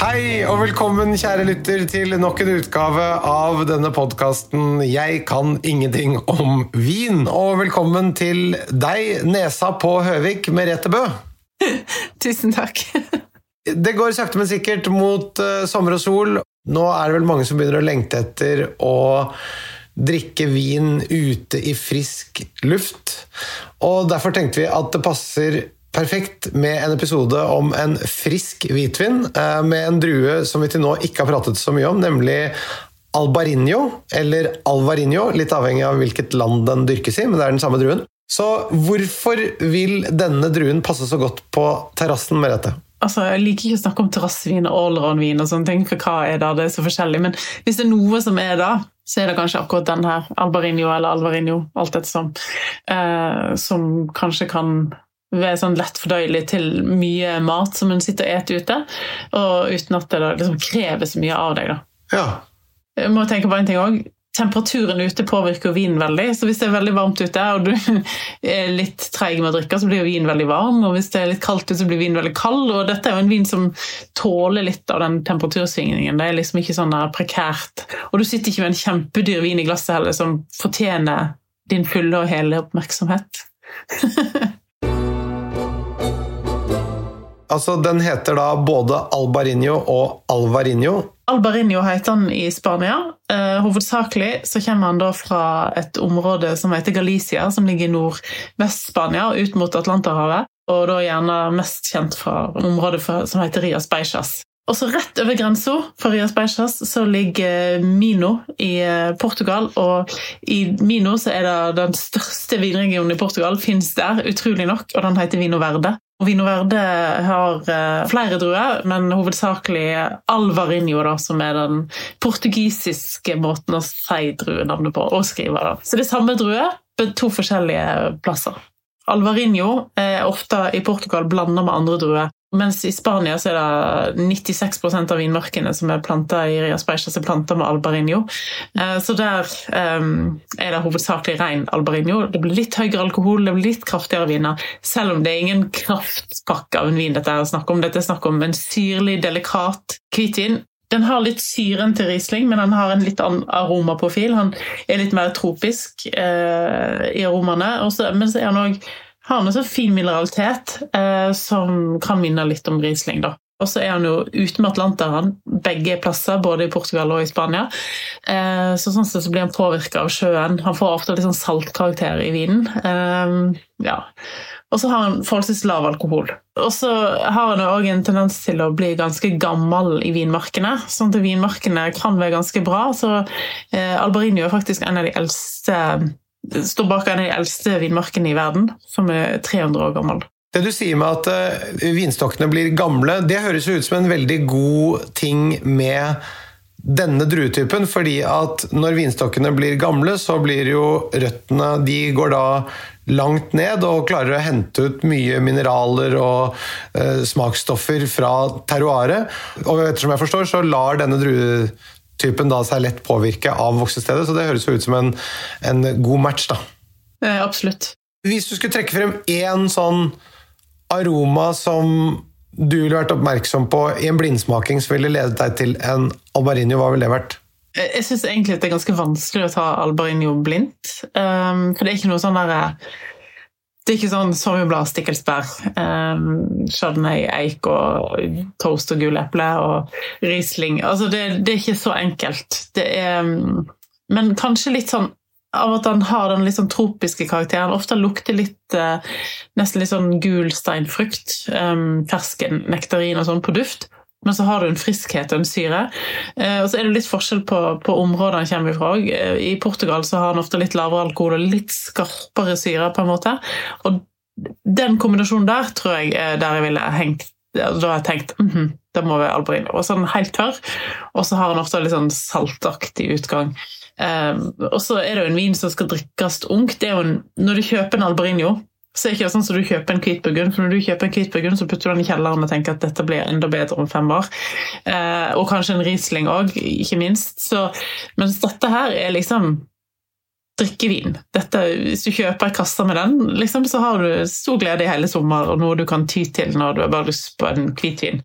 Hei og velkommen, kjære lytter, til nok en utgave av denne podkasten 'Jeg kan ingenting om vin'. Og velkommen til deg, nesa på Høvik, Merete Bø. Tusen takk. Det går sakte, men sikkert mot uh, sommer og sol. Nå er det vel mange som begynner å lengte etter å drikke vin ute i frisk luft. Og derfor tenkte vi at det passer perfekt med en episode om en frisk hvitvin eh, med en drue som vi til nå ikke har pratet så mye om, nemlig Albarinho, eller Alvarinho, litt avhengig av hvilket land den dyrkes i, men det er den samme druen. Så hvorfor vil denne druen passe så godt på terrassen, Merete? Altså, Jeg liker ikke å snakke om terrassevin og allround-vin, og sånne ting, for hva er det? Det er så forskjellig. Men hvis det er noe som er da, så er det kanskje akkurat den her, Albarinho eller Alvarinho, alt etter som, eh, som kanskje kan sånn lett fordøyelig til mye mat som en sitter og eter ute, og uten at det liksom krever så mye av deg. da. Ja, Jeg må tenke på en ting også. Temperaturen ute påvirker vinen veldig. så Hvis det er veldig varmt ute og du er litt treig med å drikke, så blir vinen veldig varm. og Hvis det er litt kaldt ute, så blir vinen veldig kald. og Dette er jo en vin som tåler litt av den temperatursvingningen. Det er liksom ikke sånn prekært. Og du sitter ikke med en kjempedyr vin i glasset heller som fortjener din fulle og hele oppmerksomhet. altså Den heter da både Albarinho og Alvarinho. Albarinho heter han i Spania. Eh, hovedsakelig så kommer han da fra et område som heter Galicia, som ligger i nordvest-Spania ut mot Atlanterhavet. Og da gjerne mest kjent fra området for, som heter Rias Beixas. Og så Rett over grensa for Rias Beixas, så ligger Mino i eh, Portugal. Og i Mino så er det den største vinregionen i Portugal, fins der, utrolig nok, og den heter Vino Verde. Vino Verde har eh, flere druer, men hovedsakelig Alvarinho, da, som er den portugisiske måten å si druenavnet på og skrive Da. Så det er samme drue, på to forskjellige plasser. Alvarinho er ofte i Portugal blanda med andre druer. Mens i Spania så er det 96% av vinmarkene som er planta i Rias Baixas, er planta med albarinho. Eh, Så der um, er det hovedsakelig ren albarinio. Det blir litt høyere alkohol, det blir litt kraftigere viner. Selv om det er ingen kraftpakke av en vin dette er snakk om. Dette er snakk om en syrlig, delikat hvitvin. Den har litt syren til Riesling, men den har en litt annen aromaprofil. Han er litt mer tropisk eh, i aromaene. Men så er han også, har han sånn fin mineralitet eh, som kan minne litt om Riesling. Og så er han jo ute med Atlanteren begge plasser, både i Portugal og i Spania. Eh, så sånn sett så blir han påvirka av sjøen. Han får ofte litt sånn saltkarakter i vinen. Eh, ja. Og så har han forholdsvis lav alkohol. Og så har han òg en tendens til å bli ganske gammel i vinmarkene. Sånn at vinmarkene kan være ganske bra. Så eh, Albarino er faktisk en av de eldste står bak en av de eldste vinmarkene i verden, som er 300 år gammel. Det du sier med at eh, vinstokkene blir gamle, det høres ut som en veldig god ting med denne druetypen, fordi at når vinstokkene blir gamle, så blir jo røttene De går da langt ned og klarer å hente ut mye mineraler og eh, smaksstoffer fra terroiret. Og ettersom jeg forstår, så lar denne druetypen da seg lett påvirke av voksestedet, så det høres jo ut som en, en god match, da. Eh, absolutt. Hvis du skulle trekke frem én sånn aroma som du ville vært oppmerksom på i en blindsmaking som ville ledet deg til en albarinio, hva ville det vært? Eh, Jeg syns egentlig at det er ganske vanskelig å ta albarinio blindt. Um, for det er ikke noe sånn derre Det er ikke sånn sommerblad, stikkelsbær, um, chardonnay, eik og toast og gule eple og Riesling. Altså, det, det er ikke så enkelt. Er um, Men kanskje litt sånn av at han har den litt sånn tropiske karakteren. Ofte lukter litt uh, nesten litt sånn gul steinfrukt. Um, fersken, nektarin og sånn på duft. Men så har du en friskhet og en syre. Eh, og så er det litt forskjell på, på området han kommer fra òg. I Portugal så har han ofte litt lavere alkohol og litt skarpere syre, på en måte. Og den kombinasjonen der tror jeg er der jeg ville hengt Da har jeg tenkt mm -hmm, det må være Albarino. Og så er den helt tørr, og så har han ofte litt sånn saltaktig utgang. Um, og så er det jo en vin som skal drikkes ungt. En, når du kjøper en Albarino, så er det ikke sånn som du kjøper en hvitburgund. For når du kjøper en hvitburgund, så putter du den i kjelleren og tenker at dette blir enda bedre om fem år. Eh, og kanskje en Riesling òg, ikke minst. Så, mens dette her er liksom drikkevin. Dette, hvis du kjøper en kasse med den, liksom, så har du stor glede i hele sommer og noe du kan ty til når du har bare lyst på en hvitvin.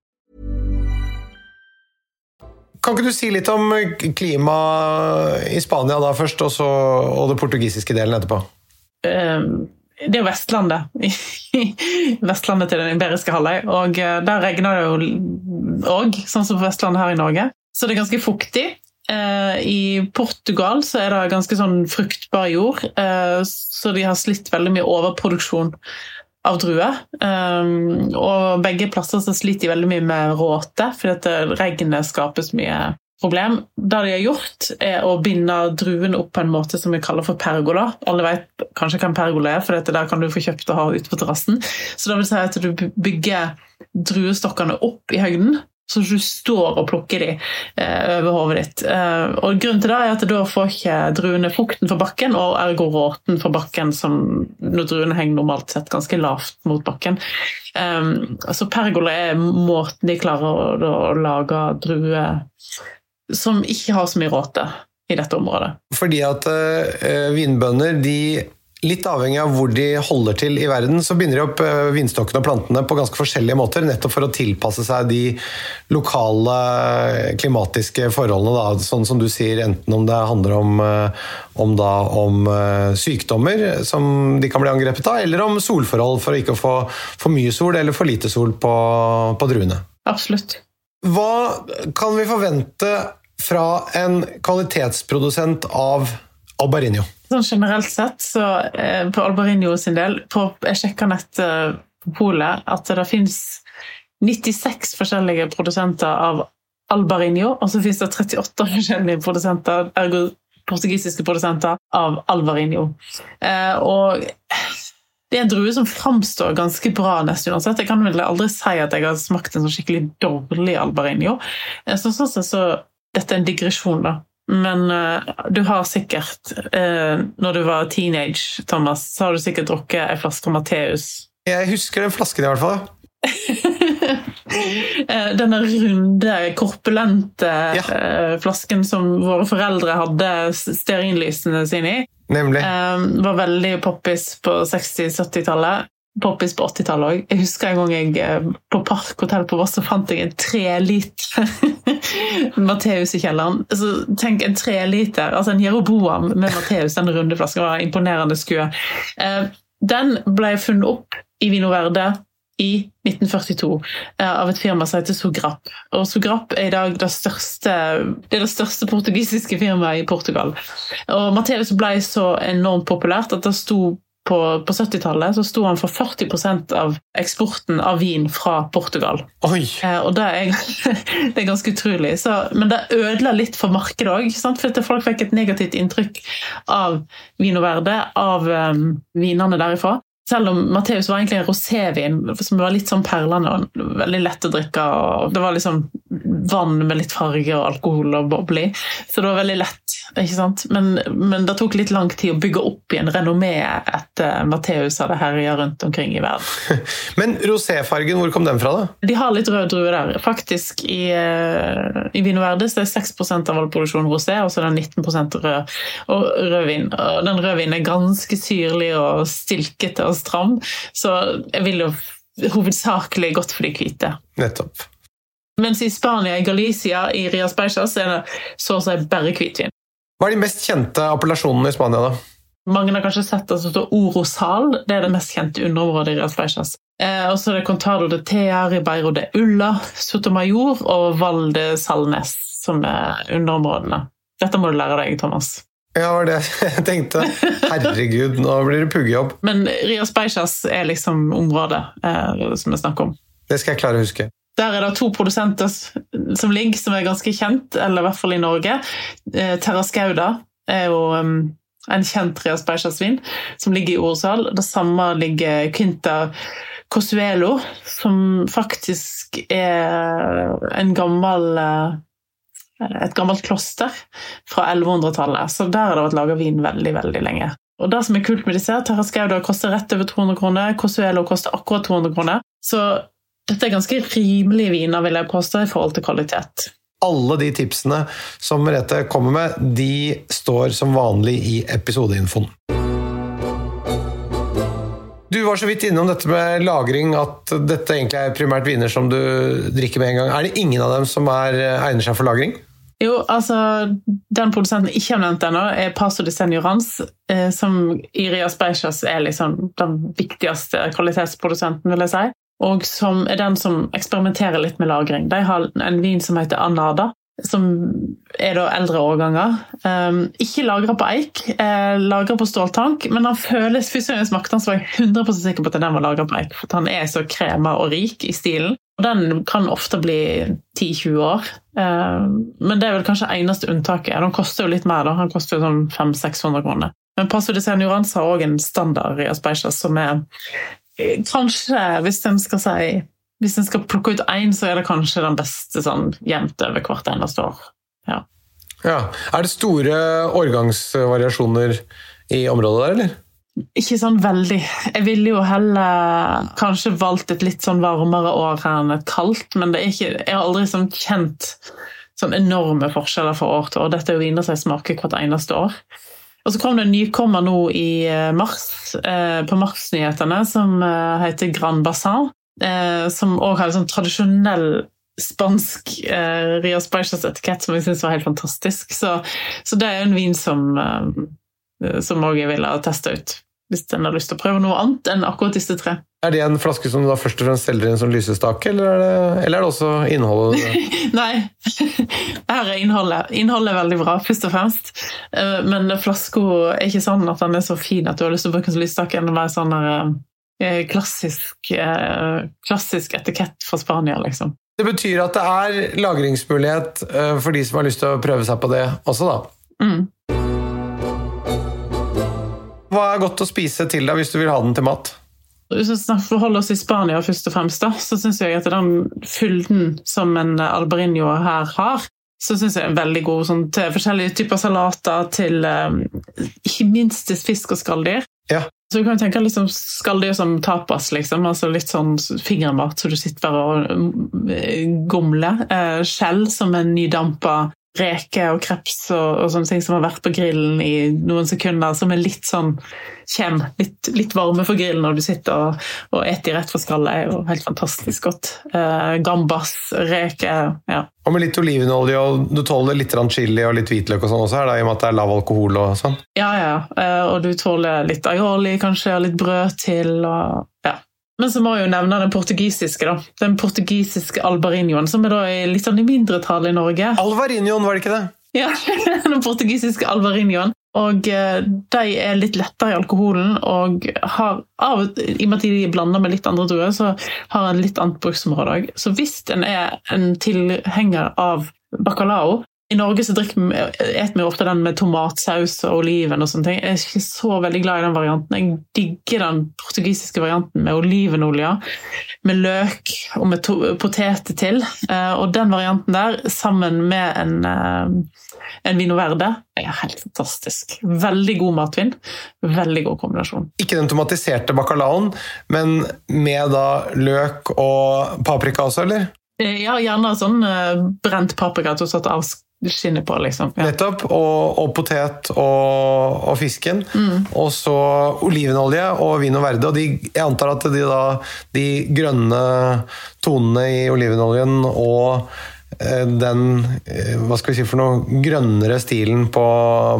Kan ikke du si litt om klimaet i Spania da først, og, så, og det portugisiske delen etterpå? Eh, det er jo Vestlandet. Vestlandet til den iberiske halvøy. Og eh, der regner det jo òg, sånn som på Vestlandet her i Norge. Så det er ganske fuktig. Eh, I Portugal så er det ganske sånn fruktbar jord, så de har slitt veldig mye overproduksjon av druer. Um, og begge plasser så sliter de veldig mye med råte, fordi at regnet skaper så mye problem. Det de har gjort, er å binde druene opp på en måte som vi kaller for pergola. Alle vet kanskje hva en pergola er, for dette der kan du få kjøpt og ha ute på terrassen. Så det vil si at du bygger druestokkene opp i høyden, så du står og plukker de eh, over hodet ditt. Eh, og Grunnen til det er at da får ikke druene fukten fra bakken, og ergo råten fra bakken, som når druene henger normalt sett ganske lavt mot bakken. Eh, så pergola er måten de klarer å, da, å lage druer som ikke har så mye råte i dette området. Fordi at uh, vinbønder de Litt avhengig av hvor de holder til i verden, så binder de opp vindstokkene vinstokkene og plantene på ganske forskjellige måter, nettopp for å tilpasse seg de lokale klimatiske forholdene. Da. Sånn som du sier, enten om det handler om, eh, om, da, om eh, sykdommer som de kan bli angrepet av, eller om solforhold for å ikke få for mye sol eller for lite sol på, på druene. Absolutt. Hva kan vi forvente fra en kvalitetsprodusent av Albarinho? Sånn generelt sett, så eh, på Albarinho sin del på, Jeg sjekka nett eh, på polet at det finnes 96 forskjellige produsenter av Albarinho, og så finnes det 38 forskjellige produsenter, ergo portugisiske produsenter av Alvarinho. Eh, og det er en drue som framstår ganske bra nesten uansett. Jeg kan vel aldri si at jeg har smakt en sånn skikkelig dårlig Albarinho. Så så, så, så Dette er en digresjon, da. Men uh, du har sikkert, uh, når du var teenage, Thomas, så har du sikkert drukket ei flaske Matteus. Jeg husker den flasken, i hvert fall. Eh, denne runde, korpulente ja. uh, flasken som våre foreldre hadde stearinlysene sine i. Nemlig. var veldig poppis på 60-70-tallet poppis på 80-tallet òg. Jeg husker en gang jeg eh, på Park hotell på Voss så fant jeg en treliter Matheus i kjelleren. Så tenk en treliter, altså en Jeroboam med Matheus, den runde flasken. var imponerende skue. Eh, Den ble funnet opp i Vino Verde i 1942 eh, av et firma som heter Sograp. Og Sograp er i dag det største, det, er det største portugisiske firmaet i Portugal. Og Mateus ble så enormt populært at det sto på, på 70-tallet så sto han for 40% av eksporten av vin fra Portugal. Oi! Eh, og det er, det er ganske utrolig. Så, men det ødela litt for markedet òg. For folk fikk et negativt inntrykk av Vino Verde, av um, vinene derifra. Selv om Matteus var egentlig en rosévin som var litt sånn perlende og veldig lett å drikke. og Det var liksom vann med litt farge og alkohol og boble. Så det var veldig lett. ikke sant? Men, men, det tok litt lang tid å bygge opp igjen renommeet etter Matteus hadde herja rundt omkring i verden. Men roséfargen, hvor kom den fra, da? De har litt rød drue der. Faktisk i, eh, i Vino Verde det er 6% av all produksjon rosé, og så er det 19 rød. Og rødvin. Og den rødvinen er ganske syrlig og stilkete og stram, så jeg vil jo hovedsakelig gått for de hvite. Nettopp. Mens i Spania, i Galicia, i Rias Baixas, er det så å si bare hvitvin. Hva er de mest kjente appellasjonene i Spania, da? Mange har kanskje sett altså, Orosal. Det er det mest kjente underområdet i Rias Baixas. Eh, og så er det Contado de Tea, Ribeiro de Ulla, Sotomayor og Val de Salnes som er underområdene. Dette må du lære deg, Thomas. Ja, det var det jeg tenkte. Herregud, nå blir det puggejobb. Men Rias Baixas er liksom området eh, som vi snakker om. Det skal jeg klare å huske. Der er det to produsenter som ligger, som er ganske kjent, eller i hvert fall i Norge. Eh, Terra Skauda er jo um, en kjent Rias Beijasvin som ligger i Orsal. Det samme ligger Quinta Cosuelo, som faktisk er en gammel eh, et gammelt kloster fra 1100-tallet. Så der har det vært laga vin veldig veldig lenge. Og det som er kult med disse, Terra Skauda koster rett over 200 kroner, Cosuelo koster akkurat 200 kroner. Så dette er ganske rimelige viner, vil jeg påstå, i forhold til kvalitet. Alle de tipsene som Merete kommer med, de står som vanlig i episodeinfoen. Du var så vidt innom dette med lagring, at dette egentlig er primært viner som du drikker med en gang. Er det ingen av dem som er, egner seg for lagring? Jo, altså Den produsenten ikke har nevnt ennå, er Paso de Senorans, eh, som i Rias Beijas er liksom den viktigste kvalitetsprodusenten, vil jeg si og som er den som eksperimenterer litt med lagring. De har en vin som heter Anada, som er da eldre årganger. Um, ikke lagra på eik, eh, lagra på ståltank, men han føles Første smakte han, så var jeg 100% sikker på at den var lagra på eik. For han er så krema og rik i stilen. Og den kan ofte bli 10-20 år. Um, men det er vel kanskje eneste unntaket. Den koster jo litt mer, da. Han koster jo sånn 500-600 kroner. Men Passo de Senioranza har òg en standard i Aspeichas som er Kanskje, hvis en skal si Hvis en skal plukke ut én, så er det kanskje den beste sånn jevnt over hvert eneste år. Ja. ja. Er det store årgangsvariasjoner i området der, eller? Ikke sånn veldig. Jeg ville jo heller kanskje valgt et litt sånn varmere år enn et kaldt, men det ikke, jeg har aldri sånn kjent sånn enorme forskjeller fra år til år. Dette er jo viner som jeg smaker hvert eneste år. Og så kom det en nykommer nå i eh, mars, eh, på Mars-nyhetene, som eh, heter Grand Bassin. Som òg en sånn tradisjonell spansk eh, Rias Baixas-etikett som jeg syns var helt fantastisk. Så, så, det er en vin som som òg jeg ville testa ut, hvis en har lyst til å prøve noe annet enn akkurat disse tre. Er det en flaske som du da først og fremst selger i en sånn lysestake, eller er det, eller er det også innholdet? Nei, her er innholdet. Innholdet er veldig bra, først og fremst. Eh, men flaska er ikke sånn at den er så fin at du har lyst til å bruke den som lysestake. Den er sånn eh, klassisk, eh, klassisk etikett fra Spania, liksom. Det betyr at det er lagringsmulighet for de som har lyst til å prøve seg på det også, da? Mm. Hva er godt å spise til deg hvis du vil ha den til mat? Hvis vi forholder oss i Spania først og fremst, da, så syns jeg at den fylden som en alberinio her har, så syns jeg er veldig god sånn, til forskjellige typer salater, til um, ikke minst til fisk og skalldyr. Ja. Så du kan tenke liksom skalldyr som tapas, liksom. altså Litt sånn fingermat så du sitter bare og mm, gomler. Eh, skjell som er nydampa reker og kreps og, og, sånne ting som har vært på grillen i noen sekunder, som er litt sånn kjem, litt, litt varme for grillen når du sitter og, og eter rett fra skallet. er jo helt fantastisk godt. Eh, gambas, reker ja. Og med litt olivenolje, og du tåler litt chili og litt hvitløk og sånn også, her, da, i og med at det er lav alkohol og sånn? Ja, ja. Eh, og du tåler litt aioli kanskje, og litt brød til. og ja. Men så må jeg jo nevne den portugisiske. da. Den portugisiske albarinioen, som er da litt sånn i mindretall i Norge. Alvarinioen, var det ikke det? Ja, den portugisiske alvarinioen. Og eh, de er litt lettere i alkoholen, og har av, i og med at de er blanda med litt andre druer, så har en litt annet bruksområde òg. Så hvis en er en tilhenger av bacalao, i Norge så spiser vi ofte den med tomatsaus og oliven. og sånne ting. Jeg er ikke så veldig glad i den varianten. Jeg digger den portugisiske varianten med olivenolje, med løk og med poteter til. Eh, og den varianten der, sammen med en, eh, en vino verde, er helt fantastisk. Veldig god matvin. Veldig god kombinasjon. Ikke den tomatiserte bacalaoen, men med da løk og paprika også, eller? Eh, ja, gjerne sånn brent paprika å sette av skinner på, liksom. Ja. Nettopp. Og, og potet og, og fisken. Mm. Og så olivenolje og vin og verde. Og de, jeg antar at de, da, de grønne tonene i olivenoljen og eh, den eh, hva skal vi si for noe, grønnere stilen på,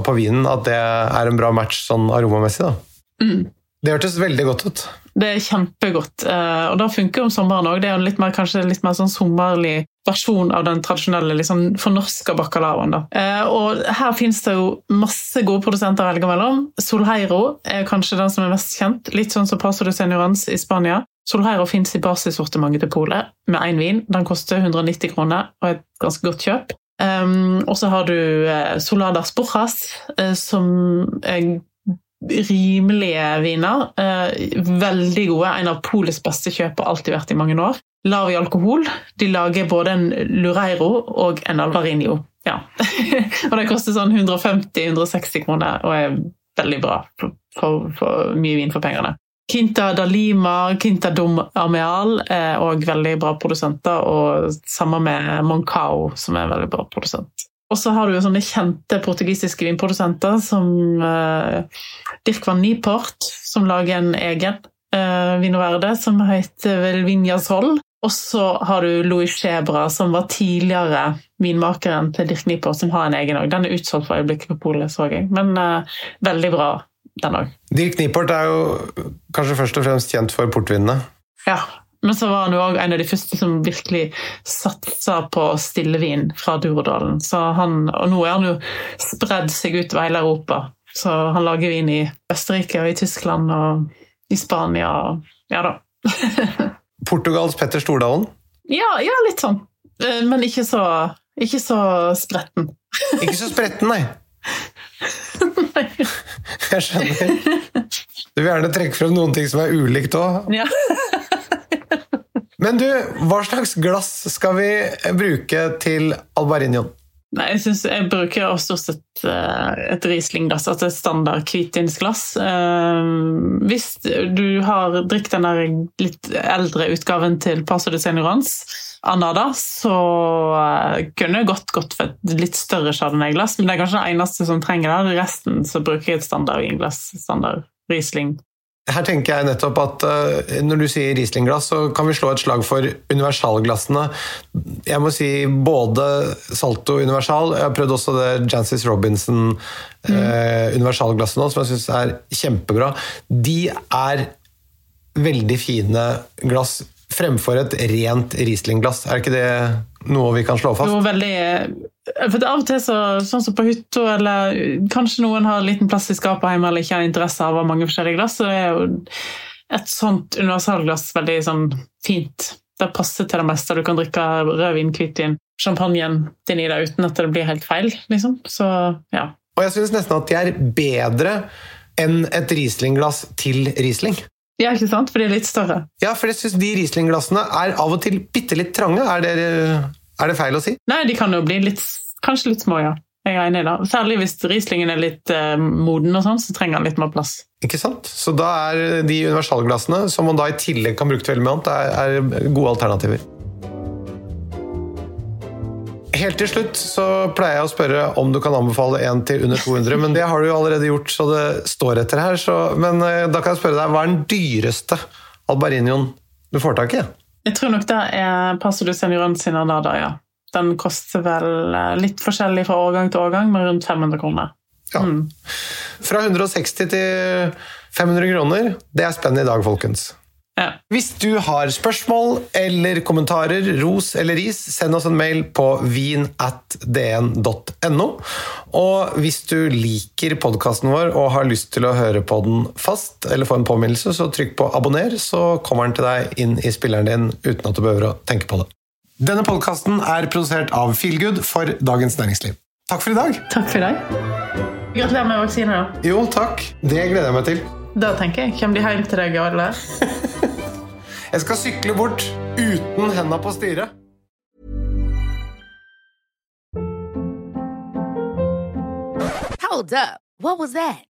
på vinen, at det er en bra match sånn aromamessig. da. Mm. Det hørtes veldig godt ut. Det er kjempegodt. Eh, og da funker om sommeren òg. Det er en litt mer, kanskje litt mer sånn sommerlig versjon av den tradisjonelle liksom, fornorska bacalaoen. Eh, og her finnes det jo masse gode produsenter å velge mellom. Solheiro er kanskje den som er mest kjent. Litt sånn som Paso de Senorans i Spania. Solheiro fins i basissortimentet til polet med én vin. Den koster 190 kroner og er et ganske godt kjøp. Um, og så har du uh, Soladas Borjas, uh, som er rimelige viner. Eh, veldig gode. En av Polets beste kjøp har alltid vært i mange år. Lav i alkohol. De lager både en Lureiro og en Alvarinio. Ja. og det koster sånn 150-160 kroner og er veldig bra for, for, mye vin for pengene. Quinta da Lima, Quinta Dom Ameal er òg veldig bra produsenter, og sammen med Moncao, som er en veldig bra produsent. Og så har du jo sånne kjente portugisiske vinprodusenter som uh, Dirk van Niport, som lager en egen uh, vinoverde som heter vel Sol. Og så har du Louis Chebra, som var tidligere vinmakeren til Dirk Niport, som har en egen òg. Den er utsolgt for øyeblikket på polet, så jeg. Men uh, veldig bra, den òg. Dirk Niport er jo kanskje først og fremst kjent for portvinene. Ja, men så var han jo òg en av de første som virkelig satsa på stillevin fra Durodalen. og nå er han jo spredd seg utover hele Europa. Så han lager vin i Østerrike og i Tyskland og i Spania. og Ja da. Portugals Petter Stordalen? Ja, ja, litt sånn. Eh, men ikke så, ikke så spretten. ikke så spretten, nei. nei. Jeg skjønner. Du vil gjerne trekke frem noen ting som er ulikt òg. Ja. Men du, hva slags glass skal vi bruke til albarinion? Nei, Jeg synes jeg bruker stort sett uh, et Riesling-glass, altså et standard hvitvinsglass. Uh, hvis du har drukket den litt eldre utgaven til Paso de Senorans, Anada, så uh, kunne jeg godt gått for et litt større chardonnay-glass, men det er kanskje det eneste som trenger det. Resten så bruker jeg et standard vinglass, standard Riesling. Her tenker jeg nettopp at uh, Når du sier Riesling-glass, så kan vi slå et slag for universalglassene. Jeg må si både Salto Universal Jeg har prøvd også det Jancis Robinson mm. uh, universalglasset nå, som jeg syns er kjempebra. De er veldig fine glass fremfor et rent Riesling-glass. Er ikke det noe vi kan slå fast? Jo, veldig for Av og til, så, sånn som på hytta, eller kanskje noen har en liten plass i skapet hjemme eller ikke har interesse av mange forskjellige glass, så er jo et sånt universalglass veldig sånn fint. Det passer til det meste. Du kan drikke rødvin, hvitvin, champagnen din i det uten at det blir helt feil. liksom. Så, ja. Og jeg syns nesten at de er bedre enn et Riesling-glass til Riesling. Ja, ikke sant? For de er litt større. Ja, for jeg syns de Riesling-glassene er av og til bitte litt trange. Er det, er det, feil å si? Nei, de kan jo bli litt, kanskje litt små, ja. Jeg er enig da. Særlig hvis Rieslingen er litt eh, moden, og sånn, så trenger han litt mer plass. Ikke sant? Så da er de universalglassene, som man da i tillegg kan bruke til veldig mye annet, er, er gode alternativer. Helt til slutt så pleier jeg å spørre om du kan anbefale en til under 200, men det har du jo allerede gjort, så det står etter her. Så, men eh, da kan jeg spørre deg, hva er den dyreste albarinioen du får tak i? Jeg tror nok det er Paso du Senioran sin Anada, ja. Den koster vel eh, litt forskjellig fra årgang til årgang, men rundt 500 kroner. Ja. Fra 160 til 500 kroner. Det er spennet i dag, folkens. Ja. Hvis du har spørsmål eller kommentarer, ros eller ris, send oss en mail på vin.dn.no. Og hvis du liker podkasten vår og har lyst til å høre på den fast, eller få en påminnelse, så trykk på abonner, så kommer den til deg inn i spilleren din uten at du behøver å tenke på det. Denne podkasten er produsert av Feelgood for Dagens Næringsliv. Takk for i dag. Takk for deg. Gratulerer med vaksine. Jo, takk. Det gleder jeg meg til. Da tenker jeg. Kommer de hjem til deg alle? Jeg skal sykle bort uten henda på styret. Hold up. What was that?